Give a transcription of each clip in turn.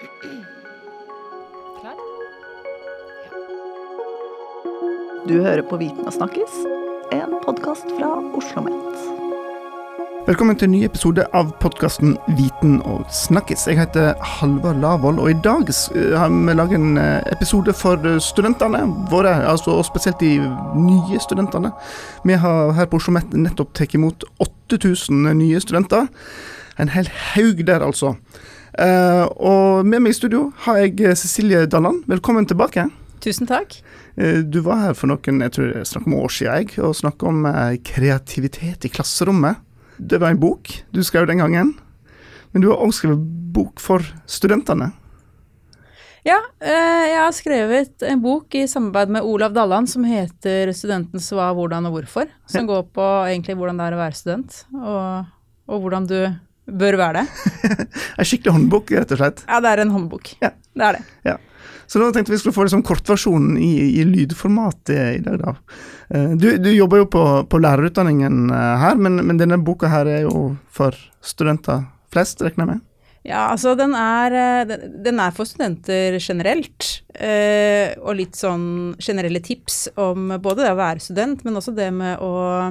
Klar? Du hører på Viten og snakkes, en podkast fra Oslo OsloMet. Velkommen til en ny episode av podkasten Viten og snakkes. Jeg heter Halvard Lavoll, og i dag eh, har vi laget en eh, episode for eh, studentene våre, altså, og spesielt de nye studentene. Vi har her på Oslo OsloMet nettopp tatt imot 8000 nye studenter. En hel haug der, altså. Uh, og med meg i studio har jeg Cecilie Dalland. Velkommen tilbake. Tusen takk. Uh, du var her for noen jeg tror jeg snakker om år siden jeg, og snakket om kreativitet i klasserommet. Det var en bok du skrev den gangen. Men du har også skrevet bok for studentene. Ja, jeg har skrevet en bok i samarbeid med Olav Dalland som heter 'Studentens hva, hvordan og hvorfor'. Som ja. går på egentlig hvordan det er å være student, og, og hvordan du bør være det. en skikkelig håndbok, rett og slett? Ja, det er en håndbok. Ja. Det er det. Ja. Så nå tenkte vi skulle få liksom kortversjonen i, i lydformat i dag, da. Eh, du, du jobber jo på, på lærerutdanningen eh, her, men, men, denne boka her er jo for studenter flest, regner jeg med? Ja, altså den er, eh, den er for studenter generelt. og litt sånn generelle tips om både det å være student, men også det med å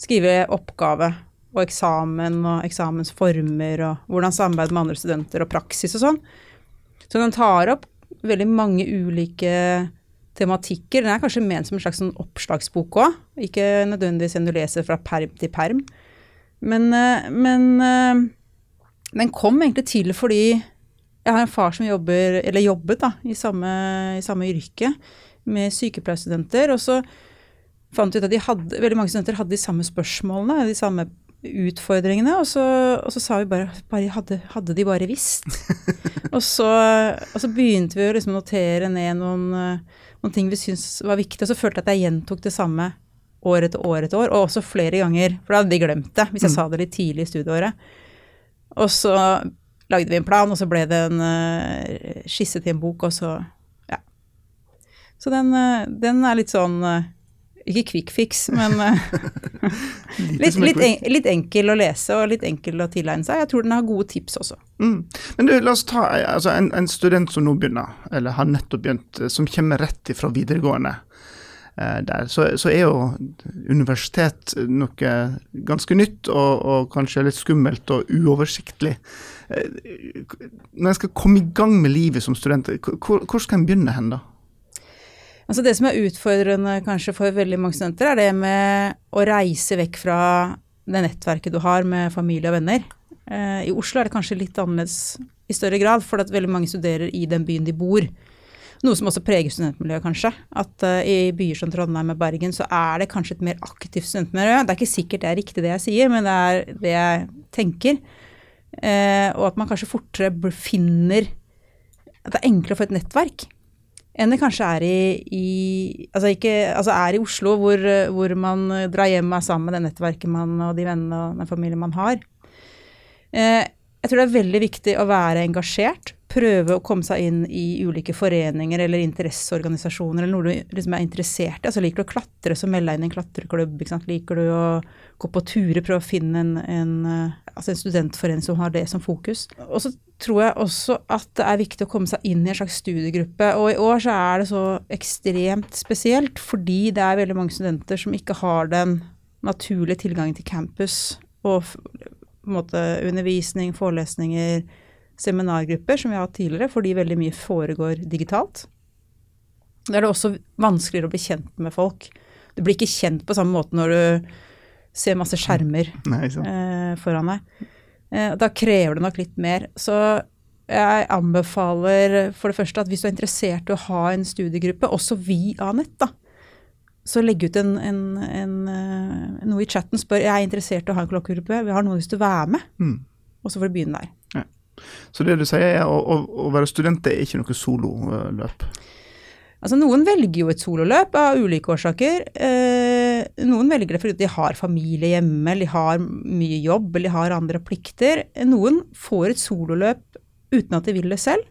skrive oppgave og eksamen og eksamensformer og hvordan samarbeide med andre studenter og praksis og sånn. Så den tar opp veldig mange ulike tematikker. Den er kanskje ment som en slags sånn oppslagsbok òg, ikke nødvendigvis en du leser fra perm til perm. Men, eh, men eh, den kom egentlig til fordi jeg har en far som jobber, eller jobbet da, i samme, i samme yrke med sykepleierstudenter. Og så fant ut at de hadde, veldig mange studenter hadde de samme spørsmålene, de samme utfordringene, og så, og så sa vi bare, bare hadde, hadde, de bare visst? og, så, og, så, begynte vi å liksom notere ned noen, noen ting vi syntes var viktig, og så følte jeg at jeg gjentok det samme år etter år etter år, og også flere ganger, for da hadde de glemt det hvis jeg mm. sa det litt tidlig i studieåret. Og så lagde vi en plan, og så ble det en uh, skisse til en bok, og så ja. Så den, uh, den er litt sånn ikke quick fix, men eh, litt, litt, en, litt, enkel å lese og litt enkel å tilegne seg. Jeg tror den har gode tips også. Mm. Men du, la oss ta altså, en, en, student som nå begynner, eller har nettopp begynt, eh, som kommer rett fra videregående. Eh, der, så, så, er jo universitet noe ganske nytt og, og, kanskje litt skummelt og uoversiktlig. Når en skal komme i gang med livet som student, hvor, hvor skal en begynne hen da? Altså det som er utfordrende kanskje for veldig mange studenter, er det med å reise vekk fra det nettverket du har med familie og venner. Eh, I Oslo er det kanskje litt annerledes i større grad, for at veldig mange studerer i den byen de bor. Noe som også preger studentmiljøet, kanskje. At uh, i byer som Trondheim og Bergen så er det kanskje et mer aktivt studentmiljø. Det er ikke sikkert det er riktig det jeg sier, men det er det jeg tenker. Uh, og at man kanskje fortere finner At det er enklere å få et nettverk enn det kanskje er i, i altså, ikke, altså er i Oslo, hvor, hvor, man drar hjem og er sammen med det nettverket man, og de vennene og den familien man har. Eh, jeg tror det er veldig viktig å være engasjert, prøve å komme seg inn i ulike foreninger eller interesseorganisasjoner eller noe du liksom er interessert i. Altså Liker du å klatre, så meld deg inn i en klatreklubb. Liker du å gå på turer, prøve å finne en, en, altså en studentforening som har det som fokus. Og så tror jeg også at det er viktig å komme seg inn i en slags studiegruppe. Og i år så er det så ekstremt spesielt fordi det er veldig mange studenter som ikke har den naturlige tilgangen til campus og på en måte undervisning, forelesninger, seminargrupper som vi har hatt tidligere, fordi veldig mye foregår digitalt. Da er det også vanskeligere å bli kjent med folk. Du blir ikke kjent på samme måte når du ser masse skjermer Nei, eh, foran deg. Eh, da krever det nok litt mer. Så jeg anbefaler for det første at hvis du er interessert i å ha en studiegruppe, også via nett, da, så legg ut en, en, en, eh, noe i chatten. Spør jeg er interessert i å ha en klokkegruppe, vi har noe lyst til å være med. Mm. Og så får du begynne der. Så det du sier er å, å, å være student det er ikke noe sololøp? Altså Noen velger jo et sololøp av ulike årsaker. Eh, noen velger det fordi de har familie hjemme, eller de har mye jobb, eller de har andre plikter. Noen får et sololøp uten at de vil det selv,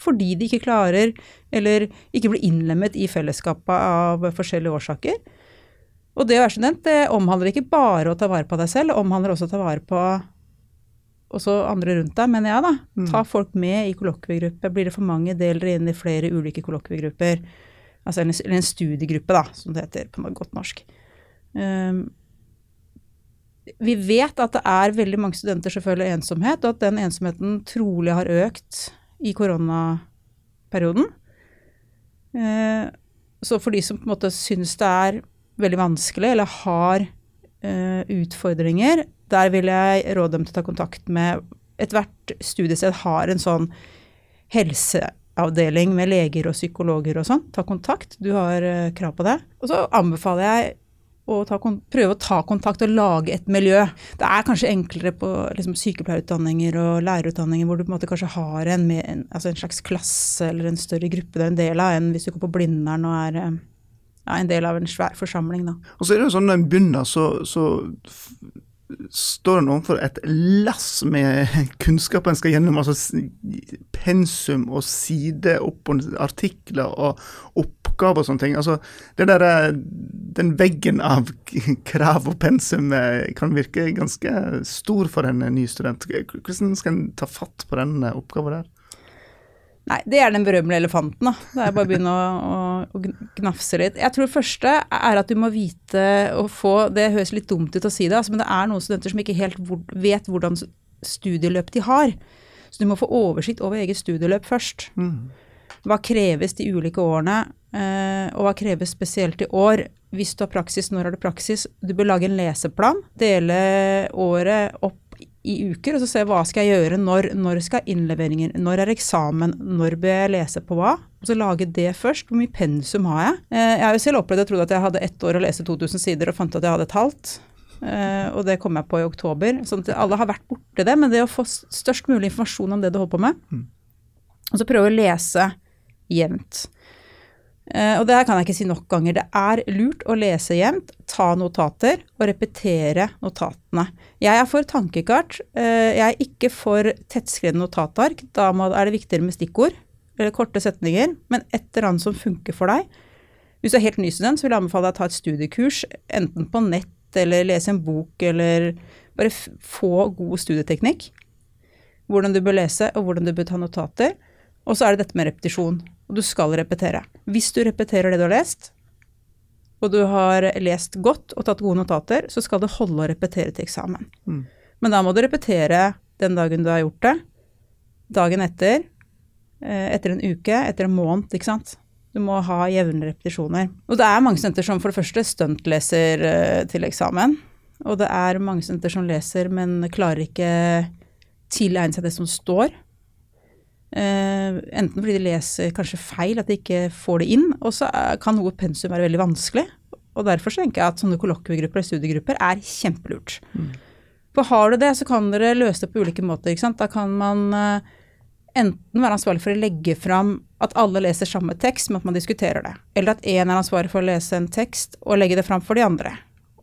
fordi de ikke klarer, eller ikke blir innlemmet i fellesskapet av forskjellige årsaker. Og det å være student det omhandler ikke bare å ta vare på deg selv, det omhandler også å ta vare på også andre rundt deg. Men ja da, ta folk med i kollokviegrupper. Blir det for mange, del dere inn i flere ulike kollokviegrupper. Altså eller en studiegruppe, da, som det heter på godt norsk. Um, vi vet at det er veldig mange studenter som føler ensomhet, og at den ensomheten trolig har økt i koronaperioden. Uh, så for de som på en måte syns det er veldig vanskelig, eller har uh, utfordringer, der vil jeg råde dem til å ta kontakt med Ethvert studiested har en sånn helseavdeling med leger og psykologer og sånn. Ta kontakt, du har uh, krav på det. Og så anbefaler jeg å ta, prøve å ta kontakt og lage et miljø. Det er kanskje enklere på liksom, sykepleierutdanninger og lærerutdanninger hvor du på en måte kanskje har en, en, altså en, slags klasse eller en større gruppe du er en del av, enn hvis du går på Blindern og er eh, ja, en del av en svær forsamling. Da. Og så er det jo sånn når en begynner, så, så står en overfor et lass med kunnskap en skal gjennom. altså Pensum og side opp og artikler og oppgaver og sånne ting. altså det der, eh, Den veggen av krav og pensum eh, kan virke ganske stor for en ny student. Hvordan skal en ta fatt på den oppgaven der? Nei, det er den berømmelige elefanten. da. Det er bare å begynne å, å, å, gnafse litt. Jeg tror det første er at du må vite og få Det høres litt dumt ut å si det, altså, men det er noen studenter som ikke helt vet hvordan studieløp de har. Så du må få oversikt over eget studieløp først. Mm. Hva kreves de ulike årene, eh, og hva kreves spesielt i år? Hvis du har praksis, når har du praksis? Du bør lage en leseplan. Dele året opp i uker, og så se hva skal jeg gjøre, når, når skal innleveringer, når er eksamen, når bør jeg lese på hva? Og så lage det først. Hvor mye pensum har jeg? Eh, jeg har jo selv opplevd og trodd at jeg hadde ett år å lese 2000 sider, og fant at jeg hadde et halvt. Eh, og det kom jeg på i oktober. sånn at alle har vært borti det, men det å få størst mulig informasjon om det du holder på med, mm. og så prøve å lese jevnt. Uh, og det her kan jeg ikke si nok ganger. Det er lurt å lese jevnt, ta notater og repetere notatene. Jeg er for tankekart. Uh, jeg er ikke for tettskrevne notatark. Da er det viktigere med stikkord eller korte setninger, men et eller annet som funker for deg. Hvis du er helt ny student, så vil jeg anbefale deg å ta et studiekurs, enten på nett eller lese en bok, eller bare få god studieteknikk. Hvordan du bør lese, og hvordan du bør ta notater. Og så er det dette med repetisjon og du skal repetere. Hvis du repeterer det du har lest, og du har lest godt og tatt gode notater, så skal det holde å repetere til eksamen. Mm. Men da må du repetere den dagen du har gjort det, dagen etter, eh, etter en uke, etter en måned, ikke sant. Du må ha jevne repetisjoner. Og det er mange studenter som for det første stuntleser eh, til eksamen. Og det er mange studenter som leser, men klarer ikke tilegne seg det som står. Uh, enten fordi de leser kanskje feil, at de ikke får det inn, og så kan noe pensum være veldig vanskelig. Og derfor så tenker jeg at sånne kollokviegrupper eller studiegrupper er kjempelurt. Mm. For har du det, så kan dere løse det på ulike måter. ikke sant? Da kan man uh, enten være ansvarlig for å legge fram at alle leser samme tekst, men at man diskuterer det. Eller at én er ansvarlig for å lese en tekst og legge det fram for de andre.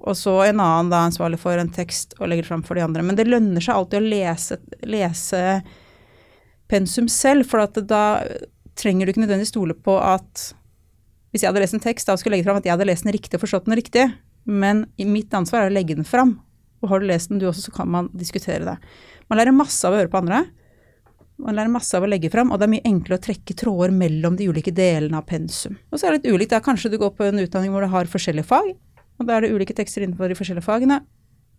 Og så en annen da ansvarlig for en tekst og legger det fram for de andre. Men det lønner seg alltid å lese, lese pensum selv, for da trenger du ikke nødvendigvis stole på at hvis jeg hadde lest en tekst da skulle jeg legge fram at jeg hadde lest den riktig og forstått den riktig, men mitt ansvar er å legge den fram. Og har du lest den du også, så kan man diskutere det. Man lærer masse av å høre på andre. Man lærer masse av å legge fram, og det er mye enklere å trekke tråder mellom de ulike delene av pensum. Og så er det litt ulikt. Der kanskje du går på en utdanning hvor du har forskjellige fag, og da er det ulike tekster innenfor de forskjellige fagene.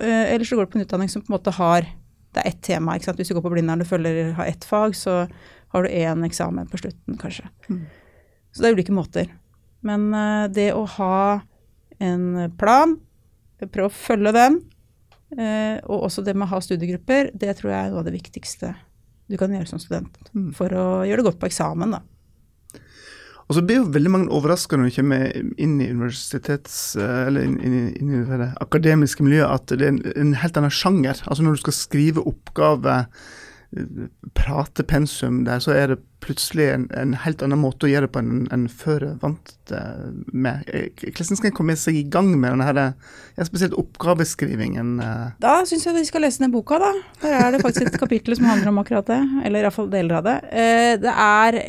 Eh, eller så går du på en utdanning som på en måte har det er ett tema. ikke sant? Hvis du går på Blindern og følger har ett fag, så har du én eksamen på slutten, kanskje. Mm. Så det er ulike måter. Men uh, det å ha en plan, prøve å følge den, uh, og også det med å ha studiegrupper, det tror jeg er noe av det viktigste du kan gjøre som student. Mm. For å gjøre det godt på eksamen, da. Og så blir jo veldig mange overraska når du kommer inn i universitets, eh, eller inn, inn, inn, i det akademiske miljøet, at det er en, helt annen sjanger. Altså Når du skal skrive oppgave, eh, prate pensum der, så er det plutselig en, en helt annen måte å gjøre det på enn en før jeg vant med. Eh, hvordan skal en komme seg i gang med denne her, ja, spesielt oppgaveskrivingen? Da syns jeg vi skal lese den boka, da. Der er det faktisk et kapittel som handler om akkurat det. Eller iallfall deler av det. Det er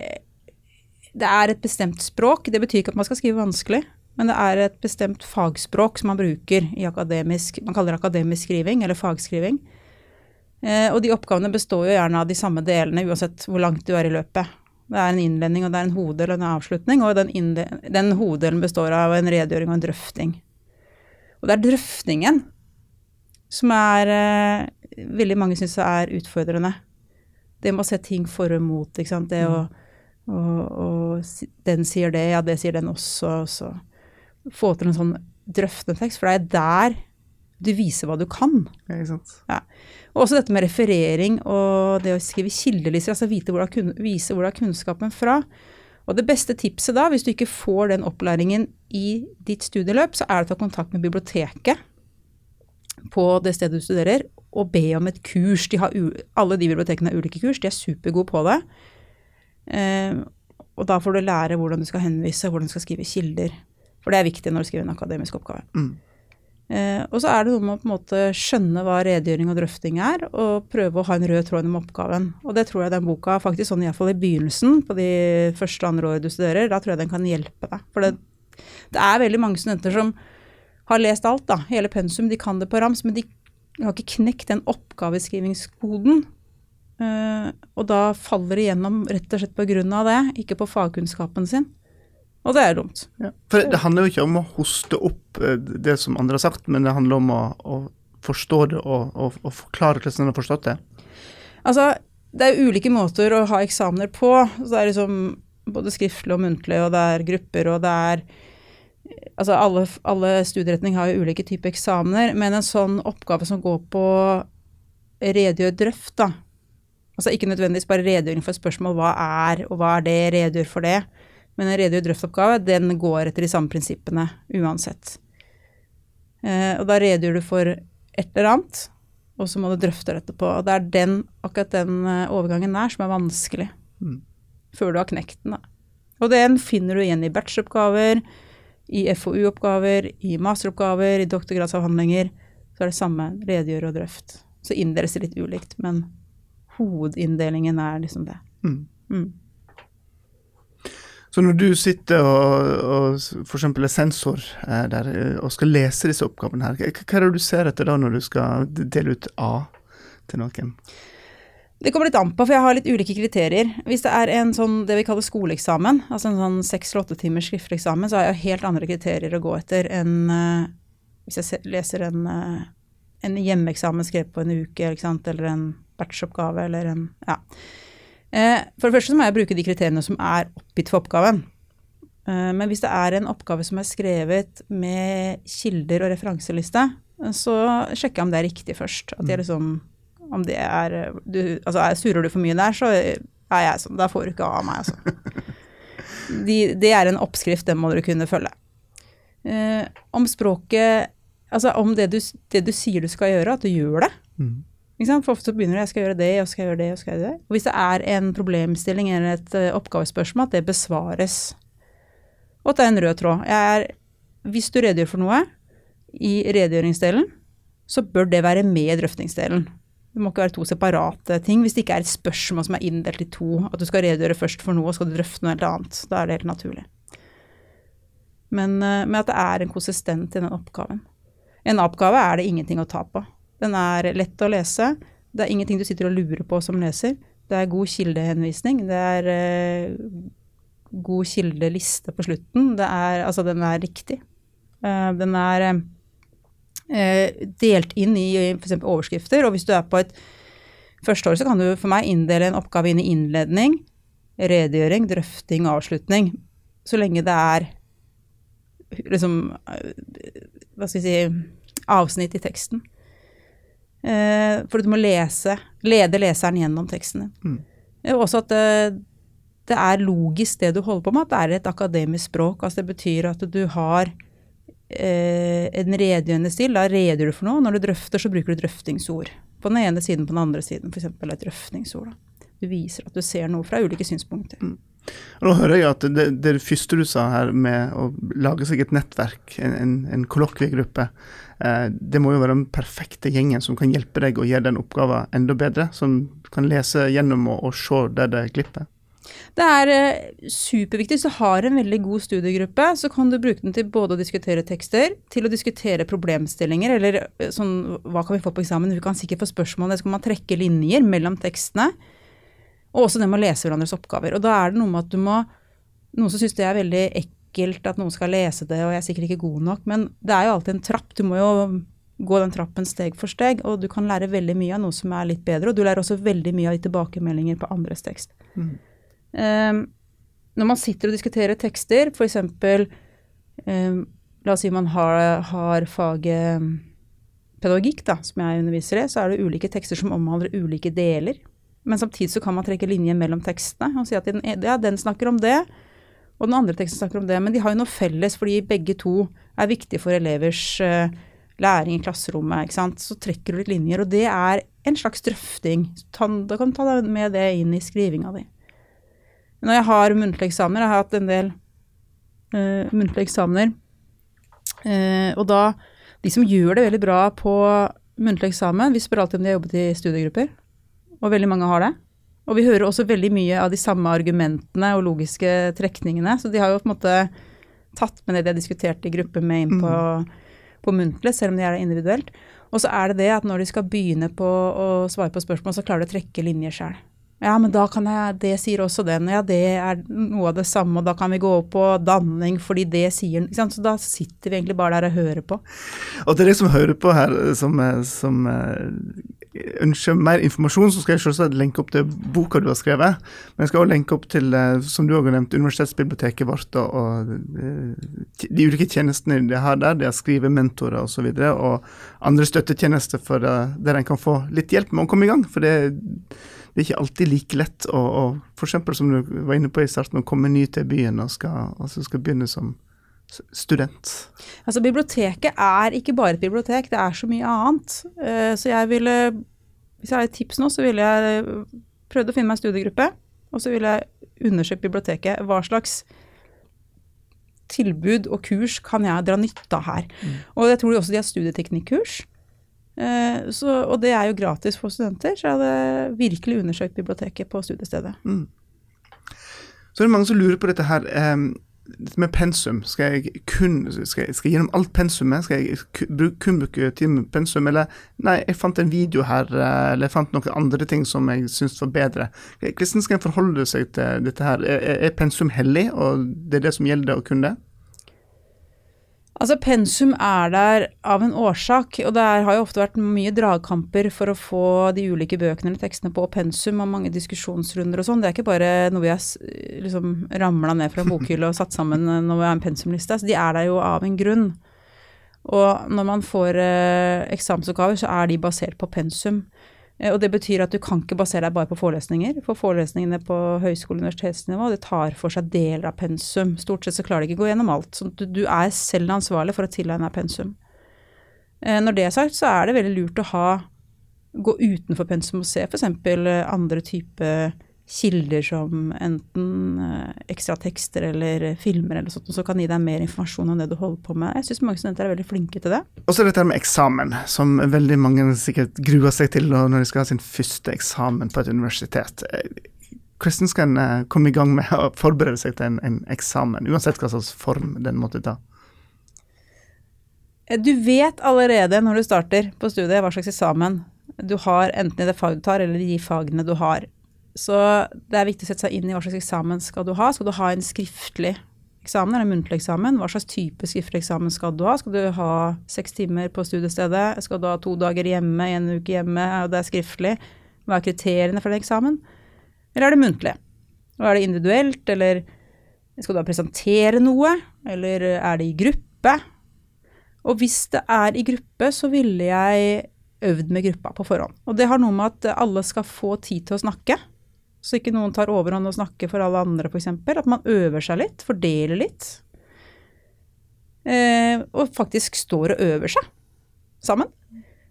det er et bestemt språk. Det betyr ikke at man skal skrive vanskelig, men det er et bestemt fagspråk som man bruker i akademisk Man kaller det akademisk skriving, eller fagskriving. Eh, og de oppgavene består jo gjerne av de samme delene uansett hvor langt du er i løpet. Det er en innledning, og det er en hoveddel og en avslutning, og den, den hoveddelen består av en redegjøring og en drøfting. Og det er drøftingen som er eh, veldig mange syns er utfordrende. Det med å se ting for og mot, ikke sant. Det å og, og den sier det, ja, det sier den også, og så få til en sånn drøftende tekst, for det er der du viser hva du kan. Ja, ikke sant? Og også dette med referering og det å skrive kildelister, altså vite hvor du vise hvor du har kunnskapen fra. Og det beste tipset da, hvis du ikke får den opplæringen i ditt studieløp, så er det å ta kontakt med biblioteket på det stedet du studerer, og be om et kurs. De alle de bibliotekene har ulike kurs, de er supergode på det. Eh, og da får du lære hvordan du skal henvise, hvordan du skal skrive kilder. For det er viktig når du skriver en akademisk oppgave. Mm. Eh, og så er det noe med å på en måte skjønne hva redegjøring og drøfting er, og prøve å ha en rød tråd gjennom oppgaven. Og det tror jeg den boka, faktisk sånn iallfall i begynnelsen, på de første og andre året du studerer, da tror jeg den kan hjelpe deg. For det, det er veldig mange studenter som har lest alt, da, hele pensum, de kan det på rams, men de har ikke knekt den oppgaveskrivingskoden. Eh, og da faller de gjennom rett og slett av det, ikke på fagkunnskapen sin. Og det er dumt. Ja. For det handler jo ikke om å hoste opp eh, det som andre har sagt, men det handler om å, å forstå det og, og, og forklare hvordan en har forstått det. Altså, det er ulike måter å ha eksamener på. Så det er liksom både skriftlig og muntlig, og det er grupper, og det er Altså, alle, alle studieretninger har jo ulike typer eksamener, men en sånn oppgave som går på redegjør drøft, da. Altså ikke nødvendigvis bare redegjøring for et spørsmål hva er, og hva er det, redegjør for det. Men en redegjør drøftoppgave, den går etter de samme prinsippene uansett. Eh, og da redegjør du for et eller annet, og så må du drøfte det etterpå. Og det er den, akkurat den eh, overgangen der som er vanskelig. Mm. Før du har knekt den, da. Og den finner du igjen i bacheloroppgaver, i FoU-oppgaver, i masteroppgaver, i doktorgradsavhandlinger. Så er det samme redegjør og drøft. Så inndeles det litt ulikt, men hovedinndelingen er liksom det. Mm. Mm. Så når du sitter og, og f.eks. er sensor eh, der eh, og skal lese disse oppgavene her, hva, er det du ser etter da når du skal dele ut A til noen? Det kommer litt an på, for jeg har litt ulike kriterier. Hvis det er en sånn det vi kaller skoleeksamen, altså en sånn seks eller åtte timers skriftlig eksamen, så har jeg helt andre kriterier å gå etter enn uh, hvis jeg leser en, uh, en hjemmeeksamen skrevet på en uke, eller en batchoppgave, eller en Ja. Eh, For det første så må jeg bruke de kriteriene som er oppgitt for oppgaven. Eh, Men hvis det er en oppgave som er skrevet med kilder og referanseliste, eh, så sjekker jeg om det er riktig først. At jeg liksom om det er du, Altså, surer surrer du for mye der, så er jeg sånn. Da får du ikke av meg, altså. De, det er en oppskrift, den må dere kunne følge. Eh, om språket Altså om det du, det du sier du skal gjøre, at du gjør det. Mm. For ofte begynner det jeg skal gjøre det, og skal gjøre det, og skal gjøre det. Og hvis det er en problemstilling eller et eh, oppgavespørsmål, at det besvares. Og at det er en rød tråd. Jeg er, hvis du redegjør for noe i redegjøringsdelen, så bør det være med i drøftingsdelen. Det må ikke være to separate ting. Hvis det ikke er et spørsmål som er inndelt i to, at du skal redegjøre først for noe, og skal du drøfte noe helt annet. Da er det helt naturlig. Men, eh, men at det er en konsistent i den oppgaven. En oppgave er det ingenting å ta på. Den er lett å lese. Det er ingenting du sitter og lurer på som leser. Det er god kildehenvisning. Det er eh, god kildeliste på slutten. Det er, altså, den er riktig. Uh, den er eh, delt inn i f.eks. overskrifter. Og hvis du er på et første år, så kan du for meg inndele en oppgave inn i innledning, redegjøring, drøfting avslutning. Så lenge det er liksom eh, Hva skal vi si avsnitt i teksten. Eh, for du må lese, lede leseren gjennom teksten din. Mm. Eh, Også at det, det er logisk det du holder på med, at det er et akademisk språk. Altså det betyr at du har eh, en redegjørende stil. Da redegjør du for noe. Når du drøfter, så bruker du drøftingsord. På den ene siden, på den andre siden. F.eks. et drøftingsord. Da. Du viser at du ser noe fra ulike synspunkter. Og Nå hører jeg at det, det første du sa her med å lage seg et nettverk, en, en, en kollokviegruppe, eh, det må jo være den perfekte gjengen som kan hjelpe deg å gjøre den oppgaven enda bedre, som kan lese gjennom og, og se der det glipper. Det er eh, superviktig. Hvis du har en veldig god studiegruppe, så kan du bruke den til både å diskutere tekster, til å diskutere problemstillinger, eller eh, sånn hva kan vi få på eksamen? Vi kan sikkert få spørsmål, det skal man trekke linjer mellom tekstene. Og også det med å lese hverandres oppgaver. Og da er det noe med at du må Noen som syns det er veldig ekkelt at noen skal lese det, og jeg er sikkert ikke god nok, men det er jo alltid en trapp. Du må jo gå den trappen steg for steg, og du kan lære veldig mye av noe som er litt bedre. Og du lærer også veldig mye av de tilbakemeldinger på andres tekst. Mm. Um, når man sitter og diskuterer tekster, f.eks. Um, La oss si man har, har faget pedagogikk, da, som jeg underviser i, så er det ulike tekster som omhandler ulike deler. Men samtidig så kan man trekke linjer mellom tekstene og si at den, ja, den snakker om det, og den andre teksten snakker om det. Men de har jo noe felles, fordi begge to er viktige for elevers uh, læring i klasserommet. ikke sant? Så trekker du litt linjer, og det er en slags drøfting. Ta, da kan du ta med det inn i skrivinga di. Når jeg har muntlige eksamener, jeg har hatt en del uh, muntlige eksamener, uh, og da De som gjør det veldig bra på muntlig eksamen, vi spør alltid om de har jobbet i studiegrupper og veldig mange har det. Og vi hører også veldig mye av de samme argumentene og logiske trekningene. Så de har jo på en måte tatt med det de har diskutert i gruppe med inn på, mm. på muntlig, selv om de er individuelt. Og så er det det at når de skal begynne på å svare på spørsmål, så klarer de å trekke linjer sjøl. Ja, men da kan jeg Det sier også den. Ja, det er noe av det samme, og da kan vi gå opp på danning fordi det sier ikke sant? Så da sitter vi egentlig bare der og hører på. Og til dere som hører på her, som, som ønsker mer informasjon, så skal jeg selvsagt lenke opp til boka du har skrevet. Men jeg skal også lenke opp til, eh, som du har nevnt, universitetsbiblioteket vårt og, og eh, de ulike tjenestene de har der. De har skrivementorer osv. Og, så videre, og andre støttetjenester for, der en kan få litt hjelp med å komme i gang. For det, det er ikke alltid like lett å, å f.eks. som du var inne på i starten, å komme ny til byen og skal, altså skal begynne som student? Altså Biblioteket er ikke bare et bibliotek, det er så mye annet. Uh, så jeg ville, hvis jeg har et tips nå, så ville jeg prøvd å finne meg en studiegruppe. Og så ville jeg undersøkt biblioteket. Hva slags tilbud og kurs kan jeg dra nytte av her? Mm. Og jeg tror også de har studieteknikkurs. Uh, så, og det er jo gratis for studenter, så jeg hadde virkelig undersøkt biblioteket på studiestedet. Mm. Så det mange som lurer på dette her. Um, med pensum, skal jeg kun skal jeg, skal jeg gjennom alt pensumet? Skal jeg kun bruke tid med pensum? Eller nei, jeg fant en video her, eh, eller jeg fant noen andre ting som jeg syns var bedre. Hvordan skal en forholde seg til dette her? Er, er pensum hellig, og det er det som gjelder å kunne det? Altså Pensum er der av en årsak, og det har jo ofte vært mye dragkamper for å få de ulike bøkene eller tekstene på pensum, og mange diskusjonsrunder og sånn. Det er ikke bare noe har liksom ramla ned fra en bokhylle og satt sammen når vi har en pensumliste. Så de er der jo av en grunn. Og når man får eh, eksamensoppgaver, så er de basert på pensum. Eh, og det betyr at du kan ikke basere deg bare på forelesninger. For forelesningene på høyskole- og universitetsnivå det tar for seg deler av pensum. Stort sett så klarer de ikke å gå gjennom alt. Så du, du er selv ansvarlig for å tilegne deg pensum. Eh, når det er sagt, så er det veldig lurt å ha, gå utenfor pensum og se f.eks. andre typer kilder som enten eh, ekstra tekster eller filmer eller sånt, som kan gi deg mer informasjon om det du holder på med. Jeg syns mange studenter er veldig flinke til det. Og så dette med eksamen, som veldig mange sikkert gruer seg til når de skal ha sin første eksamen på et universitet. Hvordan skal en eh, komme i gang med å forberede seg til en, en eksamen, uansett hva slags form den måtte ta? Eh, du vet allerede når du starter på studiet hva slags eksamen du har, enten i det faget du tar eller i de fagene du har. Så det er viktig å sette seg inn i hva slags eksamen skal du ha. Skal du ha en skriftlig eksamen eller en muntlig eksamen? Hva slags type skriftlig eksamen skal du ha? Skal du ha seks timer på studiestedet? Skal du ha to dager hjemme, en uke hjemme, og det er skriftlig? Hva er kriteriene for den eksamen? Eller er det muntlig? Og er det individuelt, eller skal du da presentere noe? Eller er det i gruppe? Og hvis det er i gruppe, så ville jeg øvd med gruppa på forhånd. Og det har noe med at alle skal få tid til å snakke så ikke noen tar overhånd og snakker for alle andre, f.eks. At man øver seg litt, fordeler litt. Eh, og faktisk står og øver seg sammen.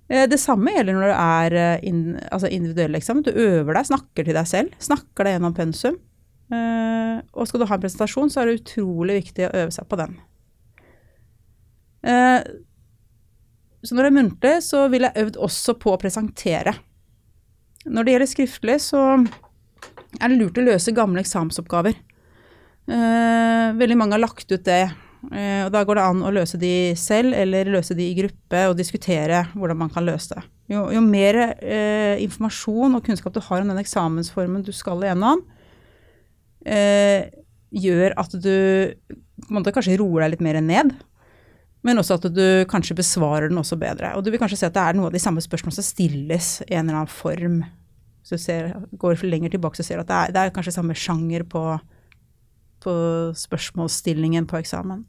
Eh, det samme gjelder når det er eh, in, altså individuell eksamen. Du øver deg, snakker til deg selv. Snakker deg gjennom pensum. Eh, og skal du ha en presentasjon, så er det utrolig viktig å øve seg på den. Eh, så når det er muntlig, så vil jeg øvd også på å presentere. Når det gjelder skriftlig, så er det lurt å løse gamle eksamensoppgaver. Eh, veldig mange har lagt ut det. Eh, og Da går det an å løse de selv, eller løse de i gruppe og diskutere hvordan man kan løse det. Jo, jo mer eh, informasjon og kunnskap du har om den eksamensformen du skal igjennom, gjør at du måte kanskje roer deg litt mer ned. Men også at du kanskje besvarer den også bedre. Og du vil kanskje se at det er noe av de samme spørsmålene som stilles i en eller annen form. Så du ser, går lenger tilbake, så ser du at det er, det er kanskje samme sjanger på, på spørsmålsstillingen på eksamen.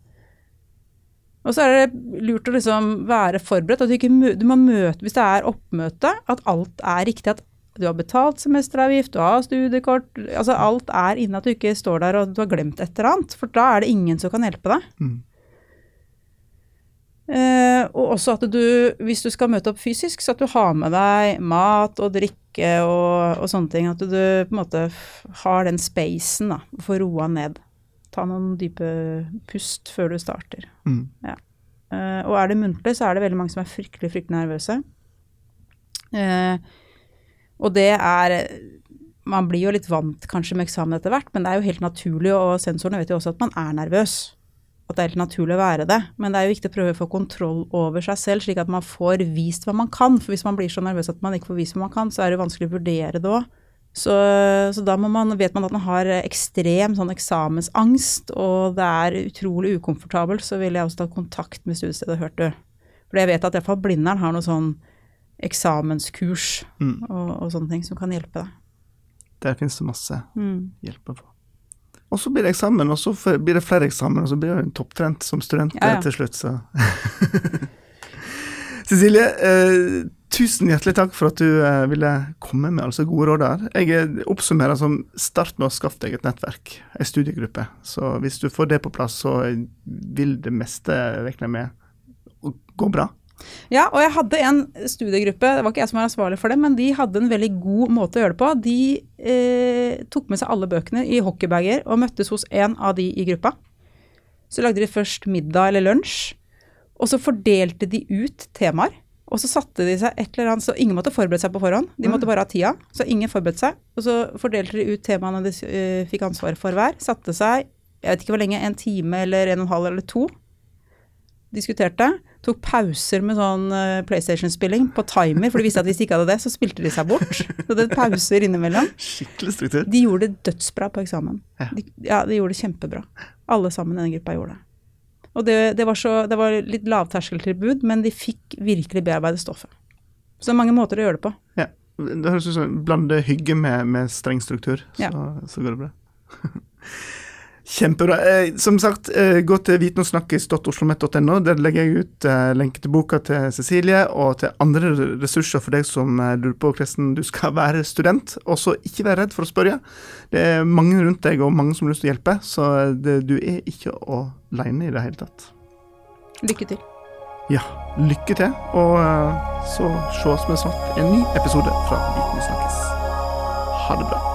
Og så er det lurt å liksom være forberedt. at du, ikke, du må møte, Hvis det er oppmøte, at alt er riktig. At du har betalt semesteravgift, du har studiekort. altså Alt er inne at du ikke står der og du har glemt et eller annet. For da er det ingen som kan hjelpe deg. Mm. Eh, og også at du, hvis du skal møte opp fysisk, så at du har med deg mat og drikke og, og sånne ting. At du, på en måte har den spacen, da, får roa ned. Ta noen dype pust før du starter. Mm. Ja. Uh, og er det muntlig, så er det veldig mange som er fryktelig, fryktelig nervøse. Uh, og det er Man blir jo litt vant kanskje med eksamen etter hvert, men det er jo helt naturlig, og sensorene vet jo også at man er nervøs at det er helt naturlig å være det. Men det er jo viktig å prøve å få kontroll over seg selv, slik at man får vist hva man kan. For hvis man blir så nervøs at man ikke får vist hva man kan, så er det vanskelig å vurdere det òg. Så, så, da man, vet man at man har ekstrem sånn eksamensangst, og det er utrolig ukomfortabelt, så ville jeg også tatt kontakt med studiestedet, hørt du. For jeg vet at iallfall Blindern har noe sånn eksamenskurs Mm. og, og, sånne ting som kan hjelpe deg. Der finnes det masse Mm. hjelp å få. Og så blir det eksamen, og så blir det flere eksamen, og så blir det en topptrent som student Ja, ja. til slutt, så Cecilie, eh, tusen hjertelig takk for at du eh, ville komme med altså gode råd der. Jeg eh, oppsummerer som start med å skaffe deg et nettverk, ei studiegruppe. Så hvis du får det på plass, så vil det meste, regner jeg med, gå bra. Ja, og jeg hadde en studiegruppe, det var ikke jeg som var ansvarlig for det, men de hadde en veldig god måte å gjøre det på. De eh, tok med seg alle bøkene i hockeybager og møttes hos en av de i gruppa. Så lagde de først middag eller lunsj, og så fordelte de ut temaer. Og så satte de seg et eller annet, så ingen måtte forberede seg på forhånd. De måtte bare ha tida, så ingen forberedte seg. Og så fordelte de ut temaene de eh, fikk ansvaret for hver. Satte seg, jeg vet ikke hvor lenge, en time eller en og en halv eller to. Diskuterte. Tok pauser med sånn eh, PlayStation-spilling på timer, for de visste at hvis de ikke hadde det, så spilte de seg bort. Så det er pauser innimellom. Skikkelig struktur. De gjorde det dødsbra på eksamen. Ja. De, ja, de gjorde det kjempebra. Alle sammen i den gruppa gjorde det. Og det, det, var så, det var litt lavterskeltilbud, men de fikk virkelig bearbeide stoffet. Så det er mange måter å gjøre det på. Ja. Det høres ut som blande hygge med, med streng struktur, så, Ja. så går det bra. Kjempebra. Eh, som sagt, eh, gå til vitensnakkis.oslomet.no. Der legger jeg ut eh, lenke til boka til Cecilie, og til andre ressurser for deg som eh, lurer på hvordan du skal være student. Og så ikke vær redd for å spørre. Det er mange rundt deg, og mange som har lyst til å hjelpe, så det, du er ikke alene i det hele tatt. Lykke til. Ja, lykke til, og så sees vi snart en ny episode fra Viten snakkes. Ha det bra.